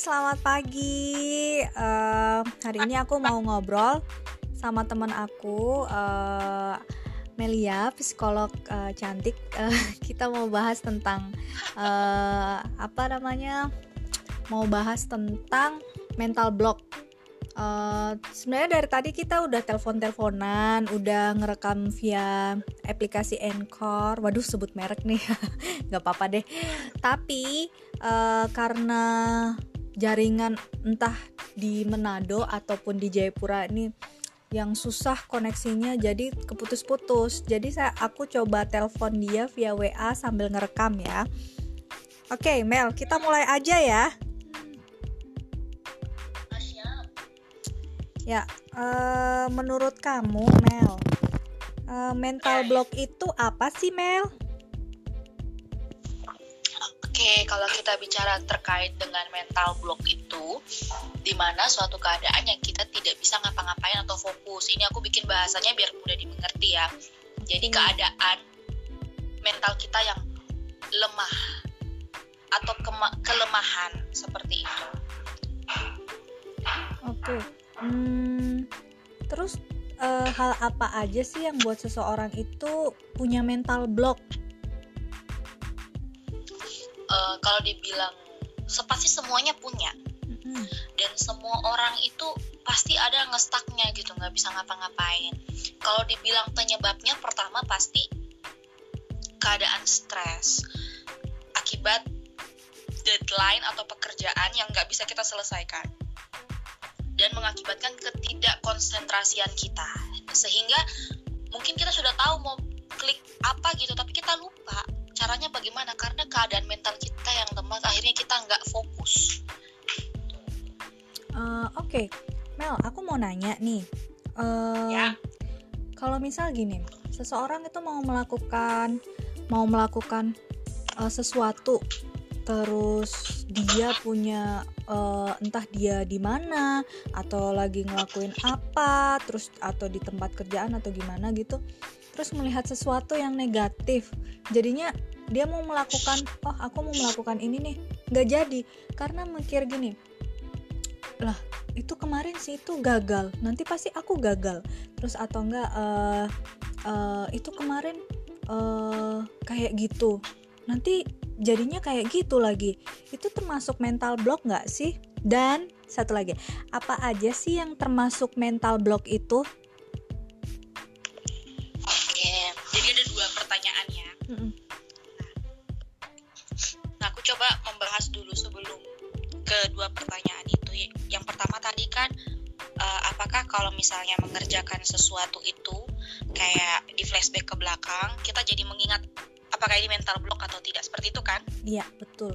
selamat pagi. Uh, hari ini aku mau ngobrol sama teman aku, uh, Melia, psikolog uh, cantik. Uh, kita mau bahas tentang uh, apa namanya? Mau bahas tentang mental block. Uh, sebenarnya dari tadi kita udah telepon-teleponan, udah ngerekam via aplikasi Encore. Waduh, sebut merek nih, nggak apa-apa deh. Tapi uh, karena jaringan entah di Manado ataupun di Jayapura ini yang susah koneksinya jadi keputus-putus. Jadi saya aku coba telepon dia via WA sambil ngerekam ya. Oke, Mel, kita mulai aja ya. Ya, uh, menurut kamu, Mel, uh, mental block itu apa sih, Mel? Oke, kalau kita bicara terkait dengan mental block itu, di mana suatu keadaan yang kita tidak bisa ngapa-ngapain atau fokus. Ini aku bikin bahasanya biar mudah dimengerti ya. Jadi keadaan mental kita yang lemah atau kelemahan seperti itu. Oke. Hmm, terus uh, hal apa aja sih yang buat seseorang itu punya mental block? Uh, kalau dibilang sepasti semuanya punya. Mm-hmm. dan semua orang itu pasti ada ngestaknya gitu nggak bisa ngapa-ngapain. Kalau dibilang penyebabnya pertama pasti keadaan stres akibat deadline atau pekerjaan yang nggak bisa kita selesaikan. Dan mengakibatkan ketidakkonsentrasian kita. Sehingga mungkin kita sudah tahu mau klik apa gitu tapi kita lupa caranya bagaimana? Karena keadaan mental kita yang lemah akhirnya kita nggak fokus. Uh, oke. Okay. Mel aku mau nanya nih. Uh, ya. kalau misal gini seseorang itu mau melakukan mau melakukan uh, sesuatu terus dia punya uh, entah dia di mana atau lagi ngelakuin apa terus atau di tempat kerjaan atau gimana gitu terus melihat sesuatu yang negatif. Jadinya dia mau melakukan oh aku mau melakukan ini nih. Nggak jadi karena mikir gini lah itu kemarin sih itu gagal. Nanti pasti aku gagal. Terus atau enggak uh, uh, itu kemarin uh, kayak gitu. Nanti jadinya kayak gitu lagi. Itu termasuk mental block nggak sih? Dan satu lagi apa aja sih yang termasuk mental block itu coba membahas dulu sebelum kedua pertanyaan itu. Yang pertama tadi kan uh, apakah kalau misalnya mengerjakan sesuatu itu kayak di flashback ke belakang, kita jadi mengingat apakah ini mental block atau tidak. Seperti itu kan? Iya, betul.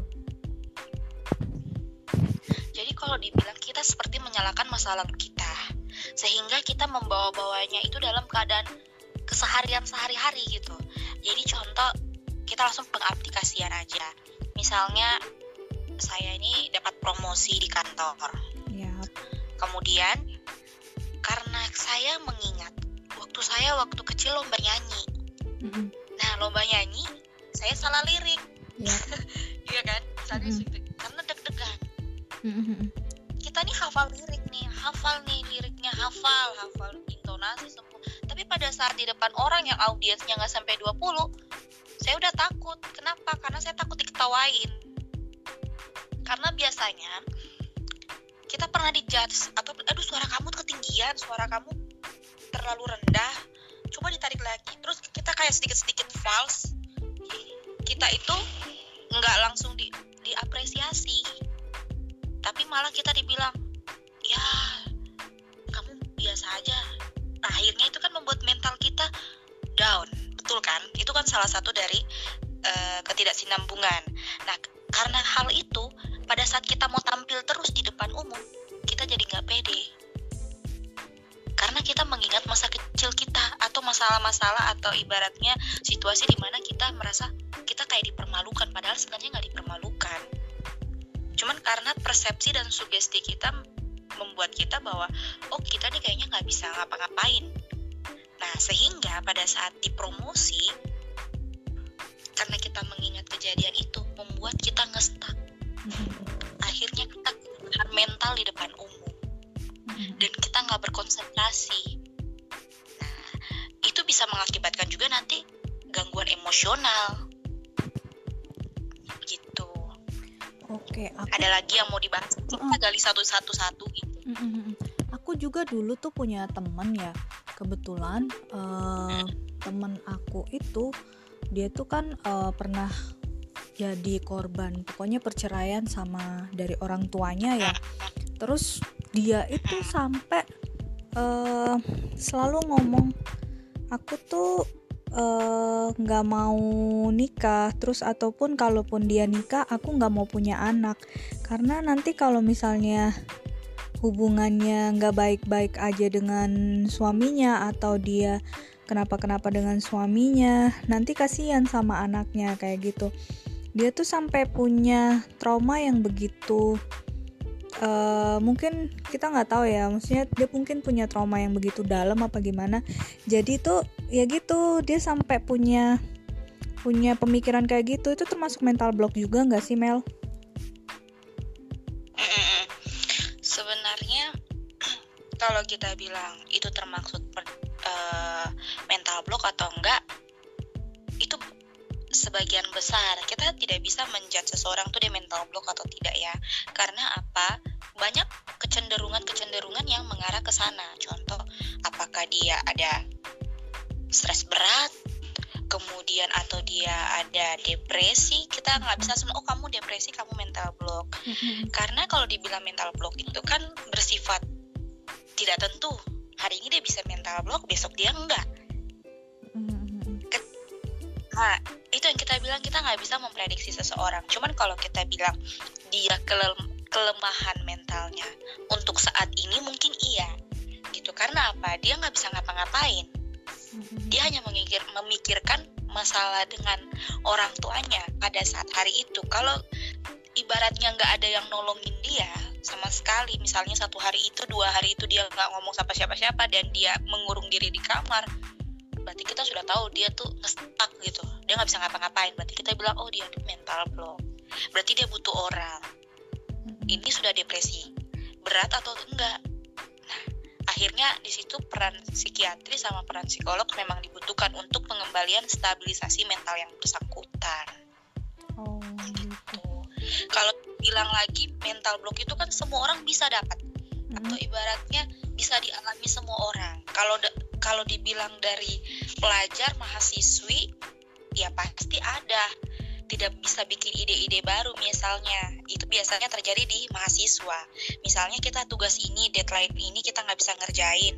Jadi kalau dibilang kita seperti menyalakan masa lalu kita, sehingga kita membawa-bawanya itu dalam keadaan keseharian sehari-hari gitu. Jadi contoh kita langsung pengaplikasian aja misalnya saya ini dapat promosi di kantor. Ya. Kemudian karena saya mengingat waktu saya waktu kecil lomba nyanyi. Mm-hmm. Nah lomba nyanyi saya salah lirik. Ya. Iya kan? Misalnya mm-hmm. karena deg-degan. Mm-hmm. Kita nih hafal lirik nih, hafal nih liriknya, hafal, hafal intonasi semua. Tapi pada saat di depan orang yang audiensnya nggak sampai 20, saya udah takut. Kenapa? Karena saya takut diketawain. Karena biasanya kita pernah dijudge atau aduh suara kamu ketinggian suara kamu terlalu rendah. Coba ditarik lagi terus kita kayak sedikit-sedikit false kita itu nggak langsung di diapresiasi. Tapi malah kita dibilang ya kamu biasa aja akhirnya itu kan membuat mental kita down. Betul kan? Itu kan salah satu dari uh, ketidaksinambungan. Nah karena hal itu pada saat kita mau tampil terus di depan umum kita jadi nggak pede. Karena kita mengingat masa kecil kita atau masalah-masalah atau ibaratnya situasi di mana kita merasa kita kayak dipermalukan padahal sebenarnya nggak dipermalukan. Cuman karena persepsi dan sugesti kita membuat kita bahwa oh kita nih kayaknya nggak bisa ngapa-ngapain. Nah sehingga pada saat dipromosi karena kita mengingat kejadian itu membuat kita ngestak mm-hmm. akhirnya kita kehilangan mental di depan umum. Mm-hmm. Dan kita nggak berkonsentrasi. Nah itu bisa mengakibatkan juga nanti gangguan emosional. Oke aku... ada lagi yang mau dibahas? Kita uh -uh. gali satu-satu satu gitu aku juga dulu tuh punya temen ya kebetulan uh, temen aku itu dia tuh kan uh, pernah jadi korban. Pokoknya perceraian sama dari orang tuanya ya. Terus dia itu sampai uh, selalu ngomong aku tuh nggak uh, mau nikah terus ataupun kalaupun dia nikah aku nggak mau punya anak. Karena nanti kalau misalnya hubungannya nggak baik-baik aja dengan suaminya atau dia kenapa-kenapa dengan suaminya nanti kasihan sama anaknya kayak gitu. Dia tuh sampai punya trauma yang begitu uh, mungkin kita nggak tahu ya maksudnya dia mungkin punya trauma yang begitu dalam apa gimana jadi tuh ya gitu dia sampai punya punya pemikiran kayak gitu itu termasuk mental block juga nggak sih Mel? Sebenarnya kalau kita bilang itu termasuk uh, mental block atau enggak itu sebagian besar. Kita tidak bisa menjudge seseorang tuh dia mental block atau tidak ya. Karena apa? Banyak kecenderungan-kecenderungan yang mengarah ke sana. Contoh apakah dia ada stres berat? Kemudian atau dia ada depresi? Kita nggak bisa semua oh kamu depresi kamu mental block. Karena kalau dibilang mental block itu kan bersifat tidak tentu. Hari ini dia bisa mental block besok dia enggak Nah, itu yang kita bilang kita nggak bisa memprediksi seseorang. Cuman kalau kita bilang dia kelem kelemahan mentalnya untuk saat ini mungkin iya, gitu. Karena apa? Dia nggak bisa ngapa-ngapain. Dia hanya memikir memikirkan masalah dengan orang tuanya pada saat hari itu. Kalau ibaratnya nggak ada yang nolongin dia sama sekali, misalnya satu hari itu, dua hari itu dia nggak ngomong sama siapa-siapa dan dia mengurung diri di kamar, berarti kita sudah tahu dia tuh ngestak gitu. Dia nggak bisa ngapa-ngapain. Berarti kita bilang oh dia mental block. Berarti dia butuh orang. Ini sudah depresi. Berat atau enggak? Nah akhirnya di situ peran psikiatri sama peran psikolog memang dibutuhkan untuk pengembalian stabilisasi mental yang bersangkutan. Oh gitu. kalau bilang lagi mental block itu kan semua orang bisa dapat. Atau ibaratnya bisa dialami semua orang. Kalau kalau dibilang dari pelajar mahasiswi ya pasti ada. Tidak bisa bikin ide-ide baru misalnya. Itu biasanya terjadi di mahasiswa. Misalnya kita tugas ini deadline ini kita nggak bisa ngerjain.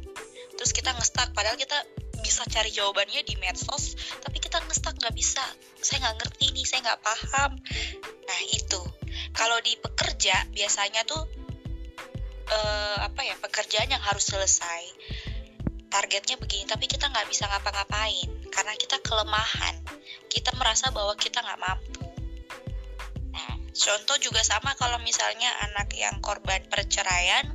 Terus kita ngestak padahal kita bisa cari jawabannya di medsos tapi kita ngestak nggak bisa. Saya nggak ngerti nih saya nggak paham. Nah itu. Kalau di pekerja biasanya tuh uh, apa ya pekerjaan yang harus selesai targetnya begini tapi kita nggak bisa ngapa-ngapain karena kita kelemahan. Kita merasa bahwa kita nggak mampu. Nah contoh juga sama kalau misalnya anak yang korban perceraian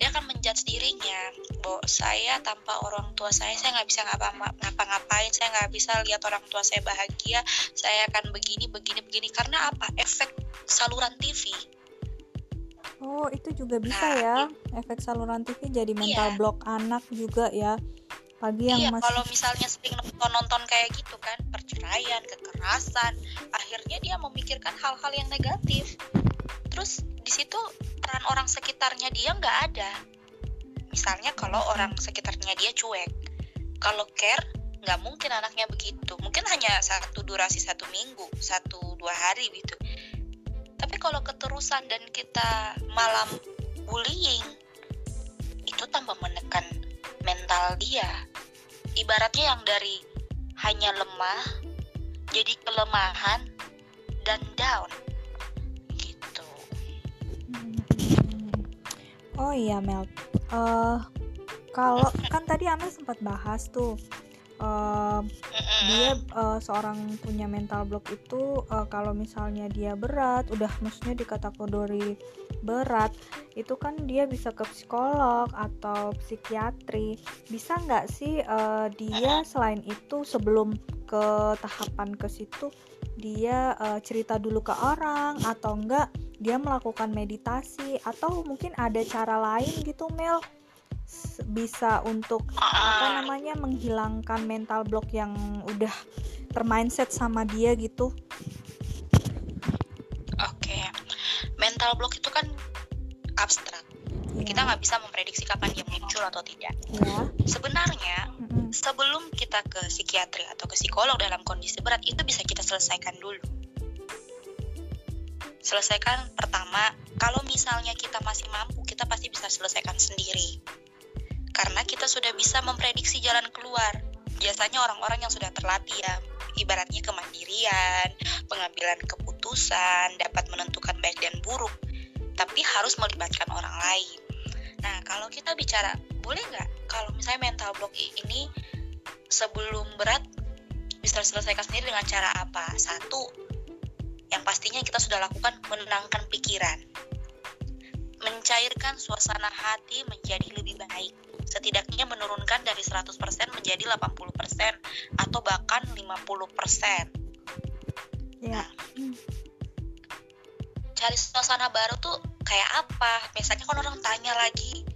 dia akan menjudge dirinya. Bahwa saya tanpa orang tua saya saya nggak bisa ngapa-ngapain saya nggak bisa lihat orang tua saya bahagia saya akan begini begini begini. Karena apa? Efek saluran TV Oh, itu juga bisa nah, ya. Efek saluran TV jadi mental iya. block anak juga ya. Pagi yang iya, masih... kalau misalnya sering nonton-nonton kayak gitu kan, perceraian, kekerasan, akhirnya dia memikirkan hal-hal yang negatif. Terus di situ peran orang sekitarnya dia nggak ada. Misalnya kalau orang sekitarnya dia cuek, kalau care nggak mungkin anaknya begitu. Mungkin hanya satu durasi satu minggu, satu dua hari gitu tapi kalau keterusan dan kita malam bullying itu tambah menekan mental dia. Ibaratnya yang dari hanya lemah jadi kelemahan dan down. Gitu. Oh iya Mel. Uh, kalau kan tadi Amel sempat bahas tuh uh, dia uh, seorang punya mental block itu uh, kalau misalnya dia berat udah maksudnya dikategori berat itu kan dia bisa ke psikolog atau psikiatri. Bisa nggak sih uh, dia selain itu sebelum ke tahapan ke situ dia uh, cerita dulu ke orang atau enggak dia melakukan meditasi? Atau mungkin ada cara lain gitu Mel bisa untuk apa namanya menghilangkan mental block yang udah termindset sama dia gitu oke mental block itu kan abstrak ya. kita nggak bisa memprediksi kapan dia muncul atau tidak ya. sebenarnya mm-hmm. sebelum kita ke psikiatri atau ke psikolog dalam kondisi berat itu bisa kita selesaikan dulu selesaikan pertama kalau misalnya kita masih mampu kita pasti bisa selesaikan sendiri karena kita sudah bisa memprediksi jalan keluar. Biasanya orang-orang yang sudah terlatih ya. Ibaratnya kemandirian pengambilan keputusan dapat menentukan baik dan buruk. Tapi harus melibatkan orang lain. Nah kalau kita bicara boleh nggak kalau misalnya mental block ini sebelum berat bisa diselesaikan sendiri dengan cara apa? Satu yang pastinya kita sudah lakukan menenangkan pikiran. Mencairkan suasana hati menjadi lebih baik. Setidaknya menurunkan dari 100% menjadi 80% atau bahkan 50%. Ya. Nah, cari suasana baru tuh kayak apa? Misalnya kan orang tanya lagi,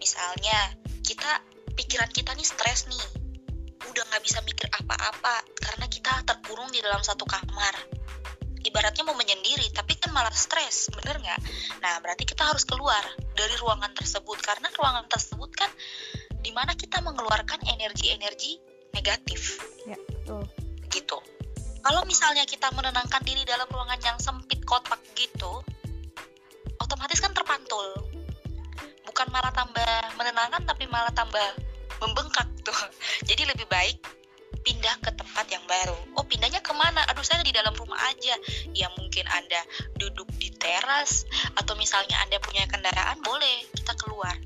misalnya kita pikiran kita nih stres nih, udah nggak bisa mikir apa-apa karena kita terkurung di dalam satu kamar ibaratnya mau menyendiri tapi kan malah stres bener nggak? Nah berarti kita harus keluar dari ruangan tersebut karena ruangan tersebut kan di mana kita mengeluarkan energi-energi negatif. Ya betul. Gitu. Kalau misalnya kita menenangkan diri dalam ruangan yang sempit kotak gitu otomatis kan terpantul. Bukan malah tambah menenangkan tapi malah tambah membengkak tuh. Jadi lebih baik pindah ke tempat yang baru. Oh pindahnya ke mana? Aduh saya di dalam rumah aja. Ya mungkin anda duduk di teras atau misalnya anda punya kendaraan boleh kita keluar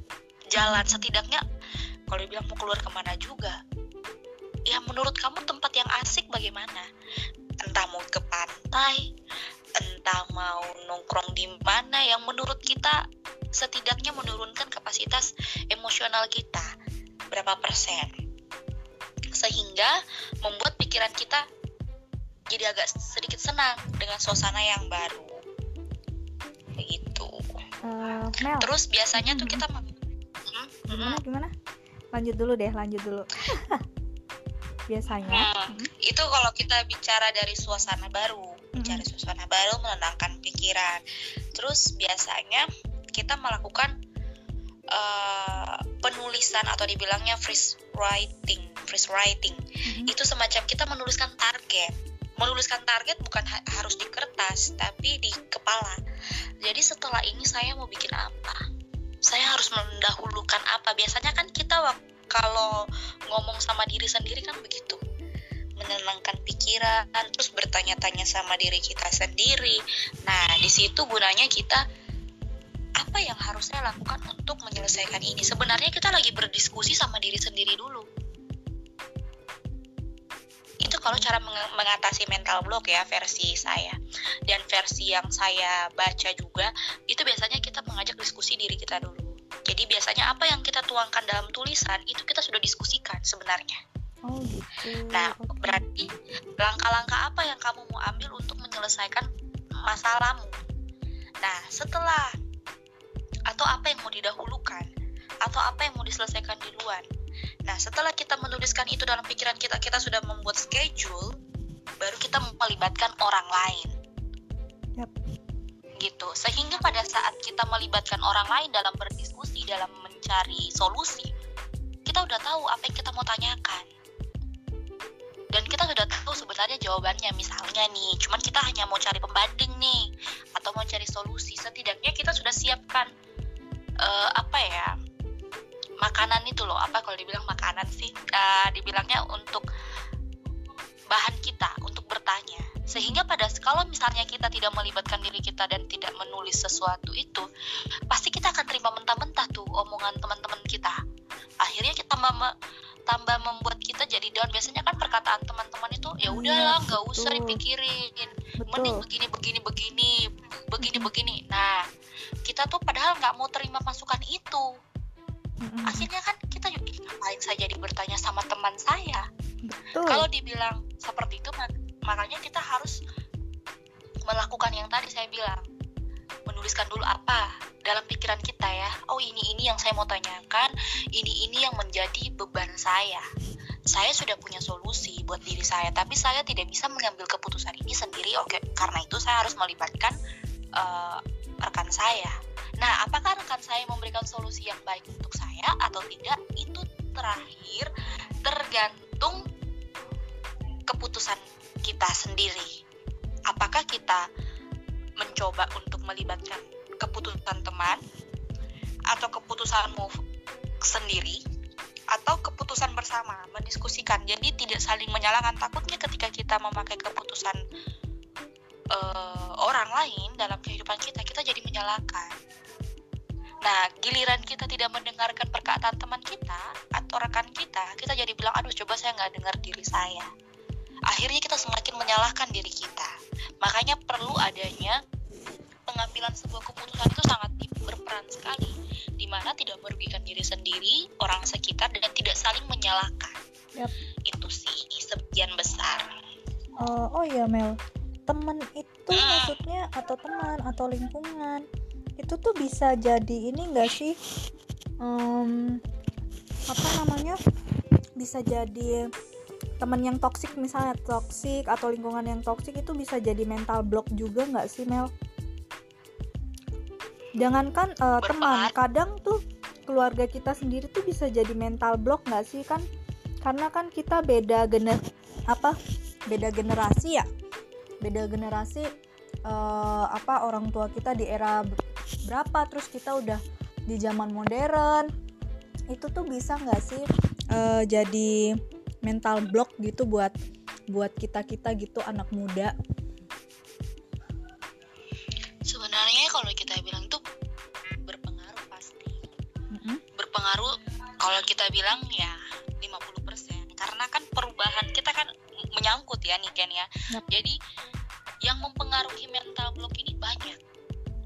jalan setidaknya kalau dibilang mau keluar ke mana juga. Ya menurut kamu tempat yang asik bagaimana? Entah mau ke pantai, entah mau nongkrong di mana yang menurut kita setidaknya menurunkan kapasitas emosional kita berapa persen sehingga membuat pikiran kita jadi agak sedikit senang dengan suasana yang baru. Begitu. Uh, terus biasanya tuh kita hmm, gimana gimana? Lanjut dulu deh lanjut dulu. Biasanya. Hmm, hmm. itu kalau kita bicara dari suasana baru bicara hmm. suasana baru menenangkan pikiran. Terus biasanya kita melakukan uh, penulisan atau dibilangnya freeze writing freeze writing. Mm-hmm. itu semacam kita menuliskan target. Menuliskan target bukan ha- harus di kertas tapi di kepala. Jadi setelah ini saya mau bikin apa? Saya harus mendahulukan apa? Biasanya kan kita kalau ngomong sama diri sendiri kan begitu. Menenangkan pikiran terus bertanya-tanya sama diri kita sendiri. Nah di situ gunanya kita apa yang harus saya lakukan untuk menyelesaikan ini? Sebenarnya kita lagi berdiskusi sama diri sendiri dulu kalau cara meng mengatasi mental block ya versi saya. Dan versi yang saya baca juga itu biasanya kita mengajak diskusi diri kita dulu. Jadi biasanya apa yang kita tuangkan dalam tulisan itu kita sudah diskusikan sebenarnya. Oh gitu. Nah berarti langkah-langkah apa yang kamu mau ambil untuk menyelesaikan masalahmu? Nah setelah atau apa yang mau didahulukan atau apa yang mau diselesaikan di luar. Nah, setelah kita menuliskan itu dalam pikiran kita, kita sudah membuat schedule, baru kita melibatkan orang lain. Yep. Gitu. Sehingga pada saat kita melibatkan orang lain dalam berdiskusi, dalam mencari solusi, kita udah tahu apa yang kita mau tanyakan. Dan kita sudah tahu sebenarnya jawabannya. Misalnya nih, cuman kita hanya mau cari pembanding nih, atau mau cari solusi. Setidaknya kita sudah siapkan uh, apa ya makanan itu loh. Apa kalau dibilang makanan sih? Uh, dibilangnya untuk bahan kita untuk bertanya. Sehingga pada kalau misalnya kita tidak melibatkan diri kita dan tidak menulis sesuatu itu pasti kita akan terima mentah-mentah tuh omongan teman-teman kita. Akhirnya kita mem tambah membuat kita jadi down. Biasanya kan perkataan teman-teman itu ya iya, udahlah nggak usah dipikirin. Betul. mending begini begini begini begini begini. Nah kita tuh padahal nggak mau terima masukan itu mm-hmm. akhirnya kan kita ngapain saya jadi bertanya sama teman saya? Kalau dibilang seperti itu makanya kita harus melakukan yang tadi saya bilang. Menuliskan dulu apa dalam pikiran kita ya. Oh ini ini yang saya mau tanyakan ini ini yang menjadi beban saya. Saya sudah punya solusi buat diri saya tapi saya tidak bisa mengambil keputusan ini sendiri. Oke karena itu saya harus melibatkan uh, rekan saya nah apakah rekan saya memberikan solusi yang baik untuk saya atau tidak? Itu terakhir tergantung keputusan kita sendiri. Apakah kita mencoba untuk melibatkan keputusan teman atau keputusanmu sendiri atau keputusan bersama mendiskusikan. Jadi tidak saling menyalahkan. Takutnya ketika kita memakai keputusan uh, orang lain dalam kehidupan kita kita jadi menyalahkan nah giliran kita tidak mendengarkan perkataan teman kita atau rekan kita kita jadi bilang aduh coba saya nggak dengar diri saya akhirnya kita semakin menyalahkan diri kita makanya perlu adanya pengambilan sebuah keputusan itu sangat berperan sekali di mana tidak merugikan diri sendiri, orang sekitar dan tidak saling menyalahkan. Yep. Itu sih sebagian besar. Uh, oh iya Mel, teman itu hmm. maksudnya atau teman atau lingkungan itu tuh bisa jadi ini enggak sih? Um, apa namanya? Bisa jadi teman yang toksik misalnya toksik atau lingkungan yang toksik itu bisa jadi mental block juga nggak sih Mel? jangankan uh, teman kadang tuh keluarga kita sendiri tuh bisa jadi mental block nggak sih kan? Karena kan kita beda gener apa? Beda generasi ya? Beda generasi uh, apa orang tua kita di era berapa terus kita udah di zaman modern. Itu tuh bisa nggak sih uh, jadi mental block gitu buat buat kita kita gitu anak muda? Sebenarnya kalau kita bilang tuh berpengaruh pasti. Mm-hmm. berpengaruh kalau kita bilang ya 50% karena kan perubahan kita kan menyangkut ya nih Ken ya. Yep. jadi yang mempengaruhi mental block ini banyak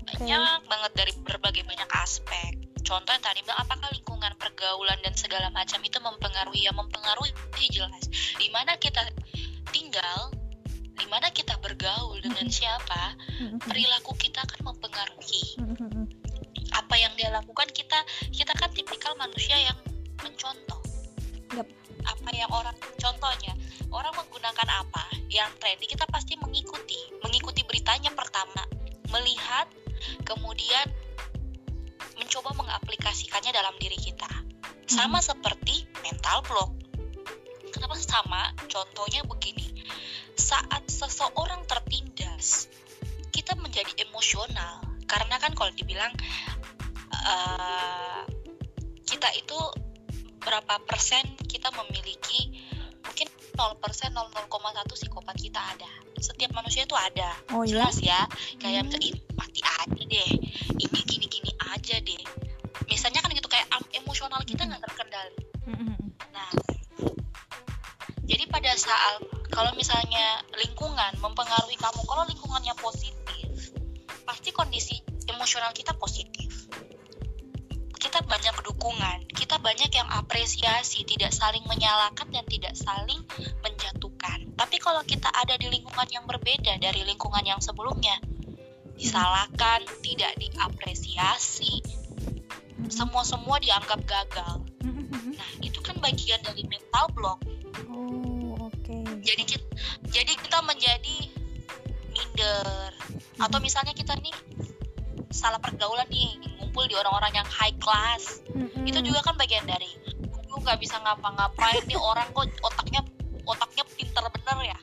banyak okay. banget dari berbagai banyak aspek contoh yang tadi bilang apakah lingkungan pergaulan dan segala macam itu mempengaruhi ya mempengaruhi jelas di mana kita tinggal di mana kita bergaul dengan siapa, perilaku kita akan mempengaruhi. Apa yang dia lakukan kita kita kan tipikal manusia yang mencontoh. Yep. Apa yang orang contohnya, orang menggunakan apa yang trendy kita pasti mengikuti. Mengikuti beritanya pertama, melihat kemudian mencoba mengaplikasikannya dalam diri kita. Sama seperti mental block. Kenapa sama? Contohnya begini saat seseorang tertindas kita menjadi emosional karena kan kalau dibilang uh, kita itu berapa persen kita memiliki mungkin 0 persen 0,1 psikopat kita ada. Setiap manusia itu ada. Oh, iya? jelas ya. Kayak hmm. misalnya mati aja deh. Ini gini gini aja deh. Misalnya kan gitu kayak emosional kita nggak terkendali. Hmm. nah jadi pada saat kalau misalnya lingkungan mempengaruhi kamu kalau lingkungannya positif pasti kondisi emosional kita positif kita banyak dukungan. Kita banyak yang apresiasi tidak saling menyalahkan dan tidak saling menjatuhkan. Tapi kalau kita ada di lingkungan yang berbeda dari lingkungan yang sebelumnya disalahkan tidak diapresiasi semua semua dianggap gagal. Nah itu kan bagian dari mental block. Jadi kita jadi kita menjadi minder. Atau misalnya kita nih salah pergaulan nih ngumpul di orang-orang yang high class. Hmm. itu juga kan bagian dari aku nggak bisa ngapa-ngapain nih orang kok otaknya otaknya pinter bener ya?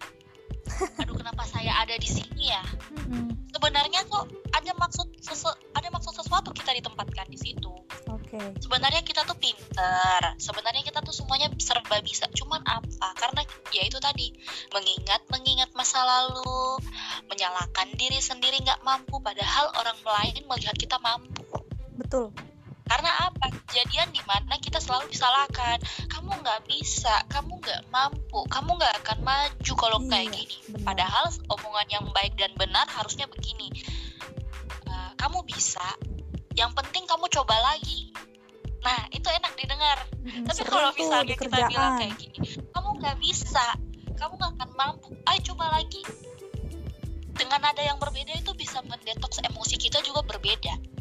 Aduh kenapa saya ada di sini ya? Hmm. sebenarnya kok ada maksud sesu, ada maksud sesuatu kita ditempatkan di situ. Okay. sebenarnya kita tuh pinter sebenarnya kita tuh semuanya serba bisa. Cuman apa? Karena ya itu tadi mengingat mengingat masa lalu menyalahkan diri sendiri nggak mampu padahal orang lain melihat kita mampu betul. Karena apa? Kejadian di mana kita selalu disalahkan. Kamu nggak bisa kamu nggak mampu kamu nggak akan maju kalau iya, kayak gini. benar. padahal omongan yang baik dan benar harusnya begini. Uh, kamu bisa yang penting kamu coba lagi. Nah itu enak didengar. Hmm, tapi kalau misalnya kita bilang kayak gini kamu nggak bisa kamu nggak akan mampu ayo coba lagi. Dengan nada yang berbeda itu bisa mendetoks emosi kita juga berbeda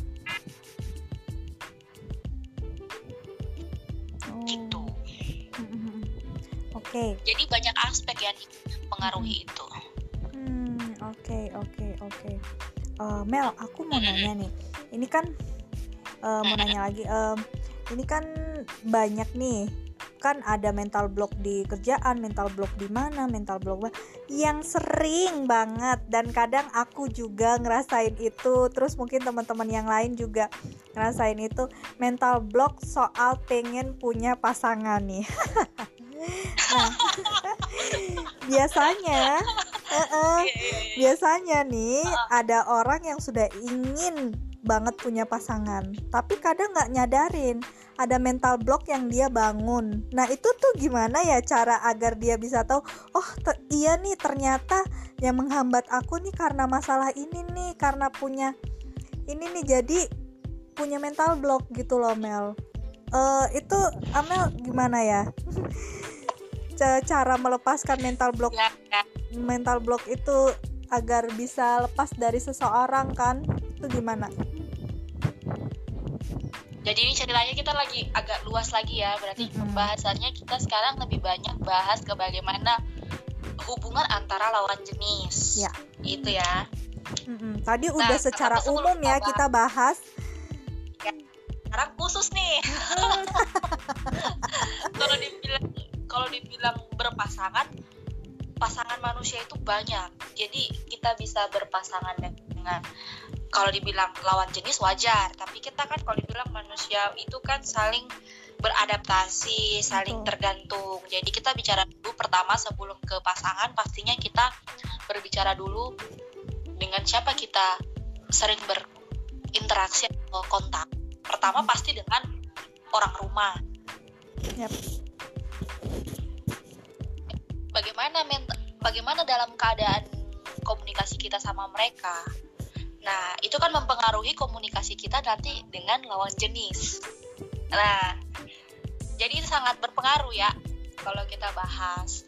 oh. gitu okay. jadi banyak aspek yang mempengaruhi hmm. itu hmm oke oke oke uh, Mel aku mau hmm. nanya nih ini kan uh, mau nanya lagi um, ini kan banyak nih kan ada mental block di kerjaan, mental block di mana, mental block yang sering banget dan kadang aku juga ngerasain itu. Terus mungkin teman-teman yang lain juga ngerasain itu mental block soal pengen punya pasangan nih. nah, biasanya uh -uh, biasanya nih ada orang yang sudah ingin banget punya pasangan tapi kadang nggak nyadarin ada mental block yang dia bangun. Nah itu tuh gimana ya cara agar dia bisa tahu oh iya nih ternyata yang menghambat aku nih karena masalah ini nih karena punya ini nih jadi punya mental block gitu loh Mel. Uh, itu Amel gimana ya? Cara melepaskan mental block ya, ya. mental block itu agar bisa lepas dari seseorang kan itu gimana? Jadi ini ceritanya kita lagi agak luas lagi ya berarti mm-hmm. pembahasannya kita sekarang lebih banyak bahas ke bagaimana hubungan antara lawan jenis. Ya. Itu ya. Mm-hmm. tadi nah, udah secara umum ya kita bahas. ya, sekarang khusus nih. Kalau dibilang kalau dibilang berpasangan pasangan manusia itu banyak. Jadi kita bisa berpasangan dengan kalau dibilang lawan jenis wajar tapi kita kan kalau dibilang manusia itu kan saling beradaptasi saling tergantung. Jadi kita bicara dulu pertama sebelum ke pasangan pastinya kita berbicara dulu dengan siapa kita sering berinteraksi atau kontak. Pertama pasti dengan orang rumah. Yep. bagaimana bagaimana dalam keadaan komunikasi kita sama mereka Nah, itu kan mempengaruhi komunikasi kita nanti dengan lawan jenis. Nah, jadi itu sangat berpengaruh ya kalau kita bahas.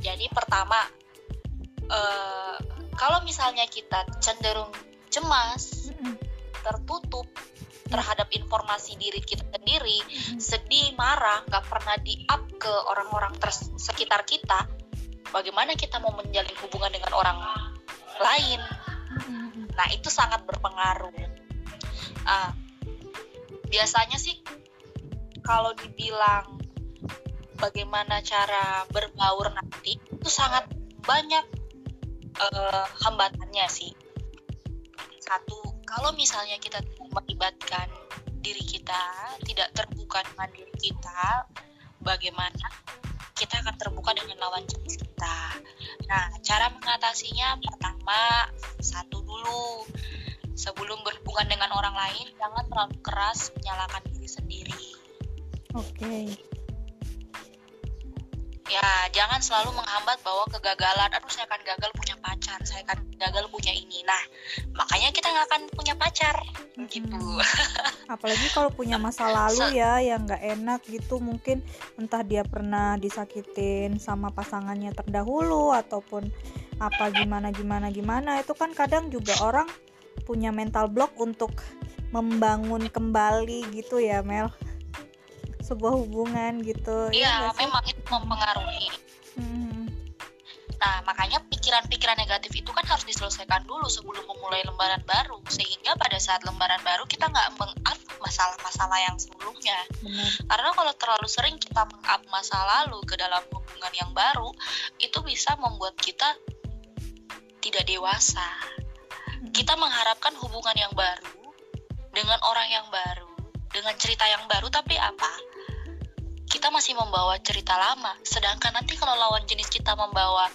Jadi pertama, eh, kalau misalnya kita cenderung cemas, tertutup terhadap informasi diri kita sendiri, sedih, marah, nggak pernah di-up ke orang-orang sekitar kita, bagaimana kita mau menjalin hubungan dengan orang lain? Nah itu sangat berpengaruh. Uh, biasanya sih kalau dibilang bagaimana cara berbaur nanti itu sangat banyak uh, hambatannya sih. Satu, kalau misalnya kita melibatkan diri kita, tidak terbuka dengan diri kita, bagaimana kita akan terbuka dengan lawan jenis kita. Nah, cara mengatasinya pertama satu dulu. Sebelum berhubungan dengan orang lain, jangan terlalu keras menyalahkan diri sendiri. Oke. Okay. Ya, jangan selalu menghambat bahwa kegagalan, aduh saya akan gagal punya pacar, saya akan gagal punya ini. Nah, makanya kita nggak akan punya pacar, hmm. gitu. Apalagi kalau punya masa lalu ya yang nggak enak gitu, mungkin entah dia pernah disakitin sama pasangannya terdahulu ataupun apa gimana gimana gimana itu kan kadang juga orang punya mental block untuk membangun kembali gitu ya Mel sebuah hubungan gitu iya ya, memang itu mempengaruhi hmm. nah makanya pikiran-pikiran negatif itu kan harus diselesaikan dulu sebelum memulai lembaran baru sehingga pada saat lembaran baru kita nggak meng-up masalah-masalah yang sebelumnya Benar. karena kalau terlalu sering kita meng-up masa lalu ke dalam hubungan yang baru itu bisa membuat kita tidak dewasa. Kita mengharapkan hubungan yang baru dengan orang yang baru, dengan cerita yang baru, tapi apa? Kita masih membawa cerita lama. Sedangkan nanti kalau lawan jenis kita membawa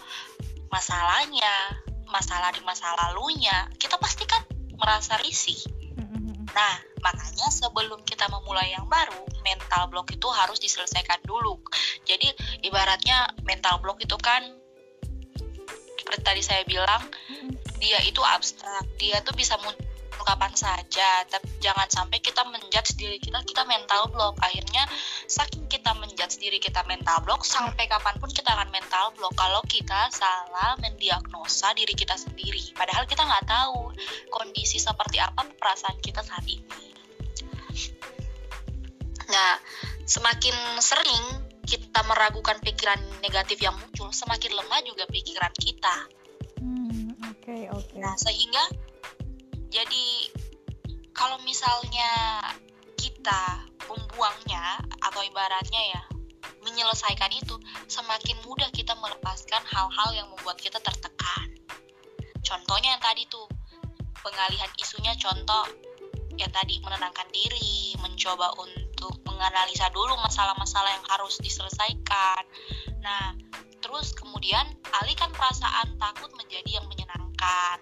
masalahnya, masalah di masa lalunya, kita pasti kan merasa risih. Nah, makanya sebelum kita memulai yang baru, mental block itu harus diselesaikan dulu. Jadi, ibaratnya mental block itu kan seperti tadi saya bilang dia itu abstrak dia tuh bisa muncul kapan saja tapi jangan sampai kita menjudge diri kita kita mental block akhirnya saking kita menjudge diri kita mental block sampai kapan pun kita akan mental block kalau kita salah mendiagnosa diri kita sendiri padahal kita nggak tahu kondisi seperti apa perasaan kita saat ini nah semakin sering kita meragukan pikiran negatif yang muncul, semakin lemah juga pikiran kita. Hmm, oke okay, oke. Okay. Nah sehingga jadi kalau misalnya kita membuangnya atau ibaratnya ya menyelesaikan itu, semakin mudah kita melepaskan hal-hal yang membuat kita tertekan. Contohnya yang tadi tuh pengalihan isunya contoh ya tadi menenangkan diri, mencoba untuk menganalisa dulu masalah-masalah yang harus diselesaikan. Nah, terus kemudian alihkan perasaan takut menjadi yang menyenangkan.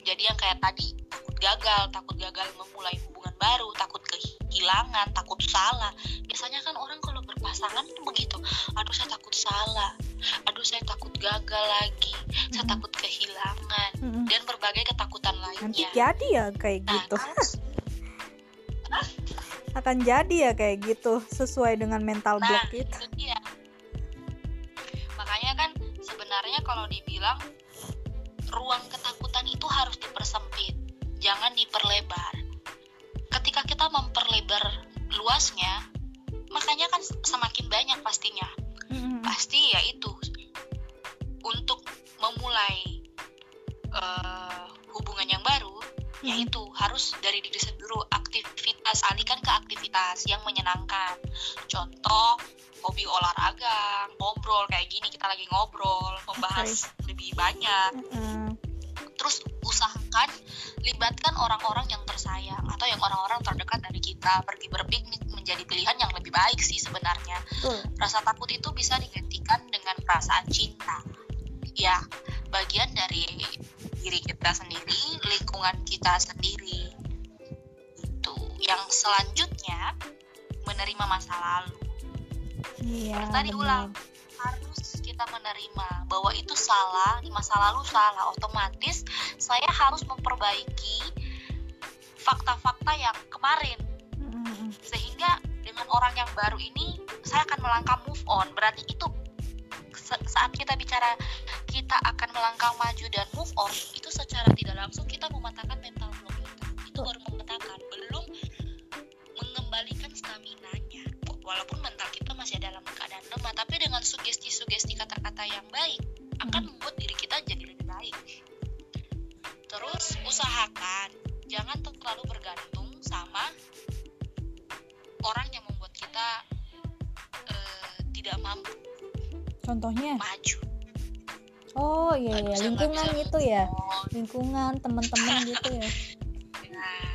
Jadi yang kayak tadi takut gagal, takut gagal memulai hubungan baru, takut kehilangan, takut salah. Biasanya kan orang kalau berpasangan itu begitu. Aduh saya takut salah. Aduh saya takut gagal lagi. Saya takut kehilangan dan berbagai ketakutan lainnya. Nanti jadi ya kayak nah, gitu. Kan, akan jadi ya kayak gitu sesuai dengan mental nah, block itu. itu Makanya kan sebenarnya kalau dibilang ruang ketakutan itu harus dipersempit, jangan diperlebar. Ketika kita memperlebar luasnya, makanya kan semakin banyak pastinya. Mm-hmm. Pasti ya itu untuk memulai uh, hubungan yang baru, mm-hmm. yaitu harus dari diri sendiri aktivitas alihkan ke aktivitas yang menyenangkan. Contoh hobi olahraga, ngobrol kayak gini kita lagi ngobrol, membahas okay. lebih banyak. Mm-hmm. Terus usahakan libatkan orang-orang yang tersayang atau yang orang-orang terdekat dari kita. Pergi berpiknik menjadi pilihan yang lebih baik sih sebenarnya. Mm. Rasa takut itu bisa digantikan dengan perasaan cinta. Ya, bagian dari diri kita sendiri, lingkungan kita sendiri. Itu. Yang selanjutnya menerima masa lalu Iya. Tadi ulang kita menerima bahwa itu salah di masa lalu salah otomatis saya harus memperbaiki fakta-fakta yang kemarin. Sehingga dengan orang yang baru ini saya akan melangkah move on. Berarti itu saat kita bicara kita akan melangkah maju dan move on itu secara tidak langsung kita mematahkan mental block itu. Itu baru mematahkan belum mengembalikan stamina nya walaupun mental kita masih dalam keadaan lemah. Tapi dengan sugesti-sugesti kata-kata yang baik akan hmm. membuat diri kita jadi lebih baik. Terus usahakan jangan terlalu bergantung sama orang yang membuat kita uh, tidak mampu contohnya? maju. Oh iya iya. Lingkungan itu ya? Lingkungan teman-teman gitu ya? Nah,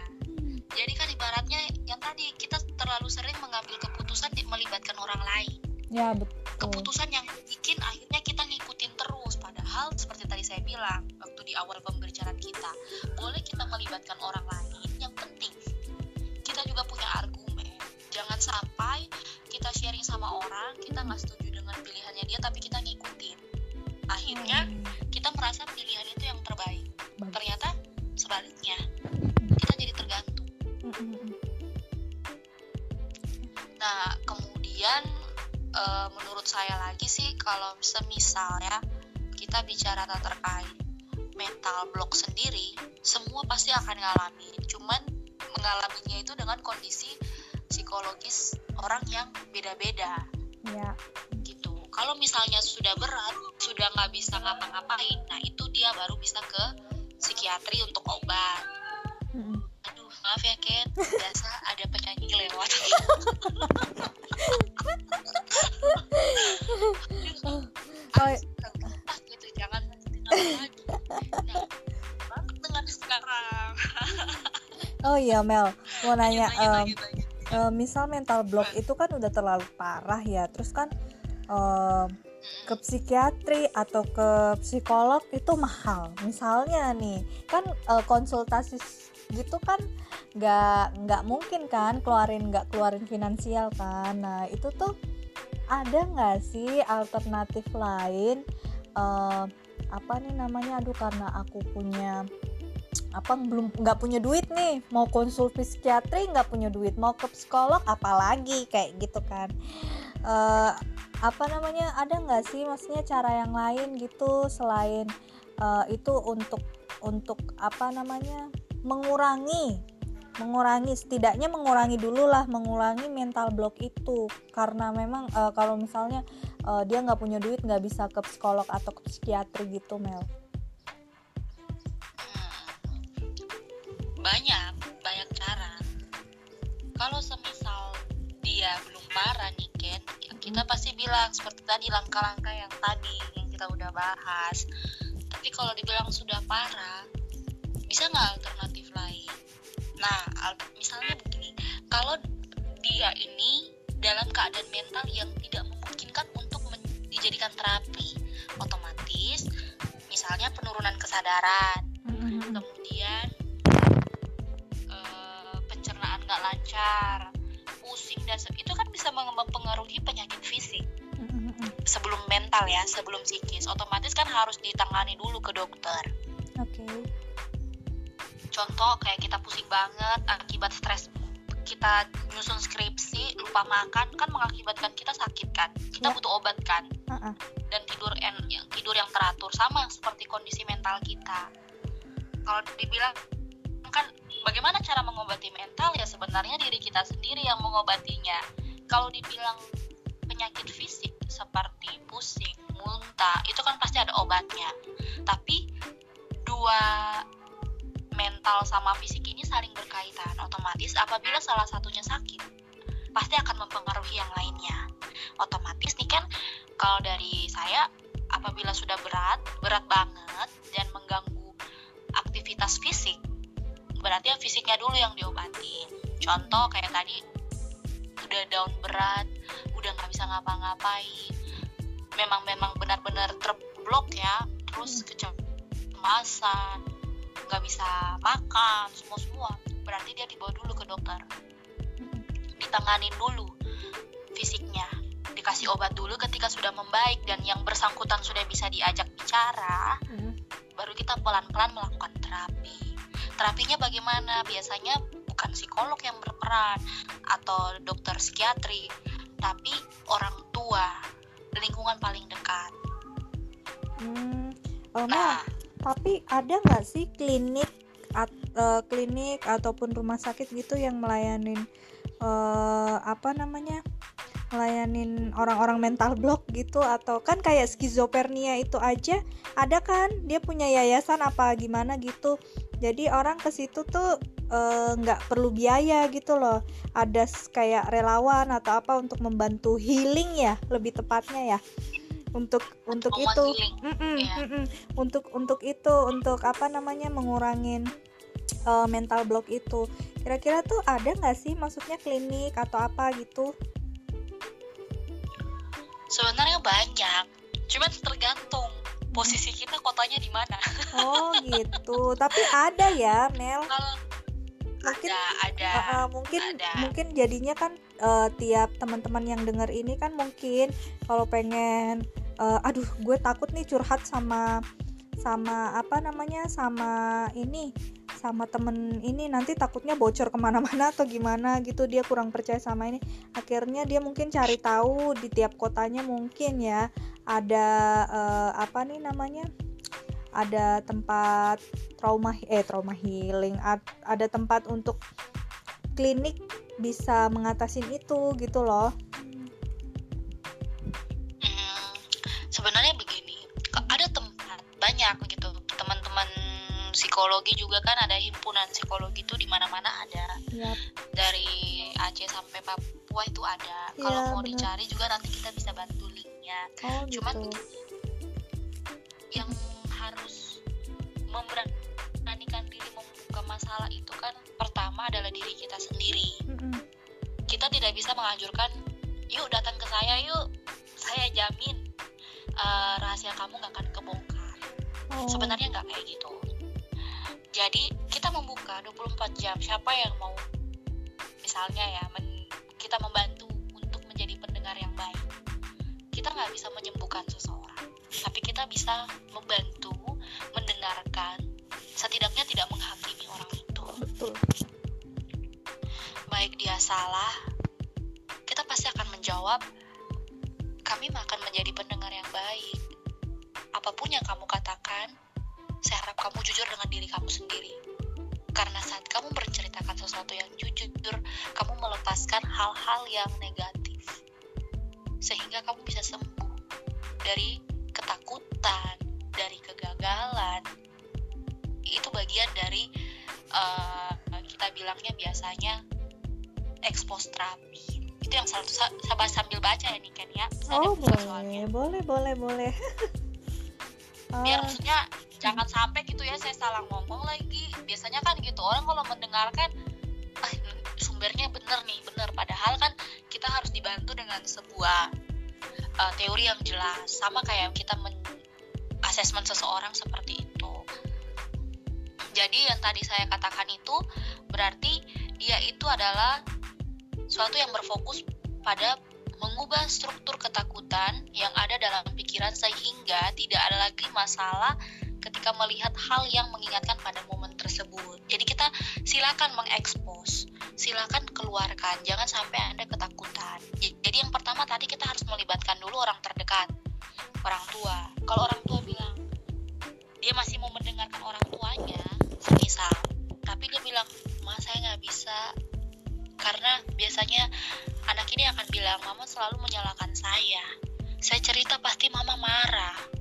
jadi kan ibaratnya yang tadi kita terlalu sering mengambil keputusan melibatkan orang lain. Ya betul. Keputusan yang bikin akhirnya kita ngikutin terus. Padahal seperti tadi saya bilang waktu di awal pembicaraan kita, boleh kita melibatkan orang lain. Yang penting kita juga punya argumen. Jangan sampai kita sharing sama orang, kita nggak setuju dengan pilihannya dia, tapi kita ngikutin. Akhirnya hmm. kita merasa pilihan itu yang terbaik. Ternyata sebaliknya kita jadi tergantung. Nah, kemudian e, menurut saya lagi sih kalau semisalnya kita bicara terkait mental block sendiri, semua pasti akan ngalamin. Cuman mengalaminya itu dengan kondisi psikologis orang yang beda-beda. Ya. Gitu. Kalau misalnya sudah berat, sudah nggak bisa ngapa-ngapain, nah itu dia baru bisa ke psikiatri untuk obat. Maaf ya Ken. Biasa ada penyanyi lewat. Oh, gitu jangan lagi. Nah, dengan sekarang. Oh iya Mel. Mau nanya um, uh, misal mental block itu kan udah terlalu parah ya. Terus kan um, ke psikiatri atau ke psikolog itu mahal. Misalnya nih kan uh, konsultasi gitu kan nggak nggak mungkin kan keluarin nggak keluarin finansial kan. Nah itu tuh ada nggak sih alternatif lain? Uh, apa nih namanya? Aduh karena aku punya apa belum nggak punya duit nih. Mau konsul psikiatri nggak punya duit. Mau ke psikolog apalagi? Kayak gitu kan. Uh, apa namanya? Ada nggak sih maksudnya cara yang lain gitu selain uh, itu untuk untuk apa namanya? Mengurangi mengurangi setidaknya mengurangi dulu lah mengurangi mental block itu. Karena memang uh, kalau misalnya uh, dia nggak punya duit nggak bisa ke psikolog atau ke psikiatri gitu Mel. Hmm, banyak banyak cara. Kalau semisal dia belum parah nih Ken kita hmm. pasti bilang seperti tadi langkah-langkah yang tadi yang kita udah bahas. Tapi kalau dibilang sudah parah bisa nggak alternatif nah misalnya begini kalau dia ini dalam keadaan mental yang tidak memungkinkan untuk dijadikan terapi otomatis misalnya penurunan kesadaran mm-hmm. kemudian uh, pencernaan nggak lancar pusing dan itu kan bisa mempengaruhi penyakit fisik mm-hmm. sebelum mental ya sebelum psikis otomatis kan harus ditangani dulu ke dokter oke okay contoh kayak kita pusing banget akibat stres kita nyusun skripsi lupa makan kan mengakibatkan kita sakit kan? Kita ya. butuh obat kan? Uh-uh. dan tidur en yang tidur yang teratur sama seperti kondisi mental kita. Kalau dibilang kan bagaimana cara mengobati mental? Ya sebenarnya diri kita sendiri yang mengobatinya. Kalau dibilang penyakit fisik seperti pusing muntah itu kan pasti ada obatnya. Tapi dua mental sama fisik ini saling berkaitan. Otomatis apabila salah satunya sakit, pasti akan mempengaruhi yang lainnya. Otomatis nih kan kalau dari saya apabila sudah berat, berat banget dan mengganggu aktivitas fisik, berarti ya fisiknya dulu yang diobati. Contoh kayak tadi udah down berat, udah nggak bisa ngapa-ngapain, memang memang benar-benar terblok ya, terus hmm. kecemasan, nggak bisa makan semua semua berarti dia dibawa dulu ke dokter. Ditanganin dulu fisiknya. Dikasih obat dulu ketika sudah membaik dan yang bersangkutan sudah bisa diajak bicara hmm. baru kita pelan-pelan melakukan terapi. Terapinya bagaimana? Biasanya bukan psikolog yang berperan atau dokter psikiatri tapi orang tua lingkungan paling dekat. Hmm. oh, nah tapi ada nggak sih klinik at, uh, klinik ataupun rumah sakit gitu yang melayanin uh, apa namanya melayanin orang-orang mental block gitu? Atau kan kayak skizofrenia itu aja ada kan? Dia punya yayasan apa gimana gitu. Jadi orang ke situ tuh eh, nggak uh, perlu biaya gitu loh. Ada kayak relawan atau apa untuk membantu healing ya lebih tepatnya ya untuk untuk itu. mm -mm, yeah. mm -mm. untuk untuk itu untuk apa namanya mengurangin uh, mental block itu. Kira-kira tuh ada nggak sih maksudnya klinik atau apa gitu? Sebenarnya banyak cuman tergantung posisi kita kotanya di mana. Oh gitu. Tapi ada ya Mel. Mungkin ada, ada. Uh, uh, mungkin ada. mungkin jadinya kan uh, tiap teman-teman yang dengar ini kan mungkin kalau pengen uh, aduh gue takut nih curhat sama sama apa namanya sama ini sama temen ini. Nanti takutnya bocor ke mana-mana atau gimana gitu. Dia kurang percaya sama ini. Akhirnya dia mungkin cari tahu di tiap kotanya mungkin ya. Ada uh, apa nih namanya? Ada tempat trauma eh trauma healing. Ada tempat untuk klinik bisa mengatasin itu gitu loh sebenarnya begini ada tempat banyak gitu teman-teman psikologi juga kan ada himpunan psikologi itu di mana-mana ada yep. dari Aceh sampai Papua itu ada ya, kalau mau bener. dicari juga nanti kita bisa bantu linknya oh, gitu. cuman begini yang harus memberanikan diri membuka masalah itu kan pertama adalah diri kita sendiri mm -hmm. kita tidak bisa menganjurkan yuk datang ke saya yuk saya jamin uh, rahasia kamu gak akan kebongkar. Oh. sebenarnya nggak kayak gitu. Jadi kita membuka 24 jam. Siapa yang mau? Misalnya ya men, kita membantu untuk menjadi pendengar yang baik. Kita nggak bisa menyembuhkan seseorang. Tapi kita bisa membantu mendengarkan setidaknya tidak menghakimi orang itu. Betul. Baik dia salah kita pasti akan menjawab kami akan menjadi pendengar yang baik. Apa pun yang kamu katakan, saya harap kamu jujur dengan diri kamu sendiri. karena saat kamu menceritakan sesuatu yang jujur kamu melepaskan hal-hal yang negatif sehingga kamu bisa sembuh dari ketakutan dari kegagalan itu bagian dari uh, kita bilangnya biasanya expose terapi itu yang sabar sambil baca ya nih kan ya oh boleh soalnya. boleh boleh boleh. Biar maksudnya jangan sampai gitu ya saya salah ngomong lagi. Biasanya kan gitu orang kalau mendengarkan ah, sumbernya bener nih bener padahal kan kita harus dibantu dengan sebuah uh, teori yang jelas. Sama kayak kita men assessment seseorang seperti itu. Jadi yang tadi saya katakan itu berarti dia itu adalah suatu yang berfokus pada mengubah struktur ketakutan yang ada dalam pikiran sehingga tidak ada lagi masalah ketika melihat hal yang mengingatkan pada momen tersebut. Jadi kita silakan mengekspos, silakan keluarkan, jangan sampai Anda ketakutan. Jadi yang pertama tadi kita harus melibatkan dulu orang terdekat, orang tua. Kalau orang tua bilang dia masih mau mendengarkan orang tuanya, misal, tapi dia bilang, "Ma, saya nggak bisa." Karena biasanya anak ini akan bilang, "Mama selalu menyalahkan saya." Saya cerita pasti mama marah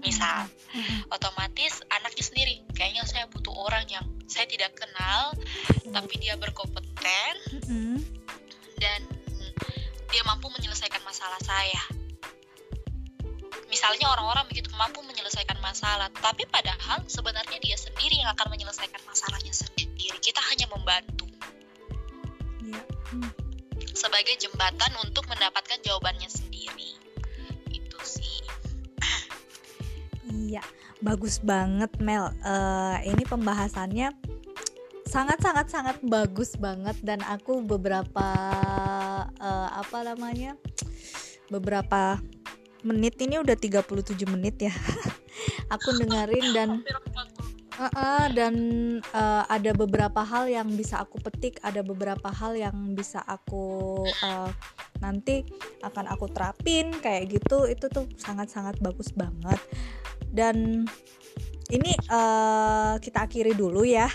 misal mm-hmm. otomatis anaknya sendiri kayaknya saya butuh orang yang saya tidak kenal tapi dia berkompeten mm-hmm. dan dia mampu menyelesaikan masalah saya misalnya orang-orang begitu mampu menyelesaikan masalah tapi padahal sebenarnya dia sendiri yang akan menyelesaikan masalahnya sendiri kita hanya membantu mm. sebagai jembatan untuk mendapatkan jawabannya sendiri itu sih Iya, bagus banget Mel. Uh, ini pembahasannya sangat sangat sangat bagus banget dan aku beberapa uh, apa namanya beberapa menit ini udah 37 menit ya aku dengerin dan uh, uh, dan uh, ada beberapa hal yang bisa aku petik ada beberapa hal yang bisa aku uh, nanti akan aku terapin kayak gitu. Itu tuh sangat sangat bagus banget. Dan ini uh, kita akhiri dulu ya.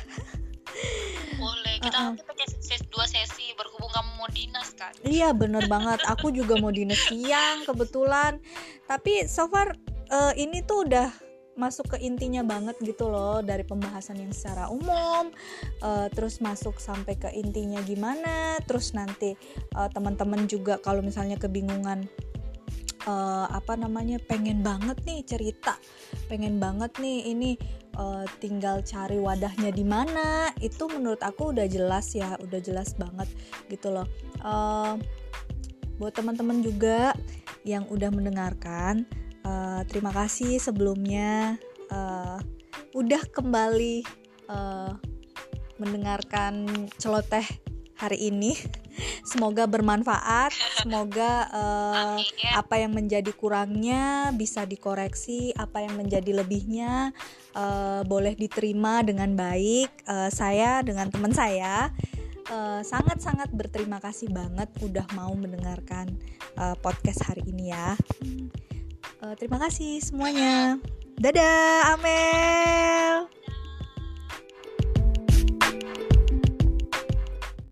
Boleh kita uh -uh. ses dua sesi berhubung kamu mau dinas kan? Iya bener banget. Aku juga mau dinas siang kebetulan. Tapi so far uh, ini tuh udah masuk ke intinya banget gitu loh dari pembahasan yang secara umum uh, terus masuk sampai ke intinya gimana terus nanti uh, teman-teman juga kalau misalnya kebingungan uh, apa namanya pengen banget nih cerita pengen banget nih ini uh, tinggal cari wadahnya di mana itu menurut aku udah jelas ya udah jelas banget gitu loh. Uh, buat teman-teman juga yang udah mendengarkan uh, terima kasih sebelumnya. Uh, udah kembali uh, mendengarkan celoteh hari ini. Semoga bermanfaat semoga uh, apa yang menjadi kurangnya bisa dikoreksi apa yang menjadi lebihnya uh, boleh diterima dengan baik uh, saya dengan teman saya. Sangat-sangat uh, berterima kasih banget udah mau mendengarkan uh, podcast hari ini ya uh, terima kasih semuanya. Dadah Amel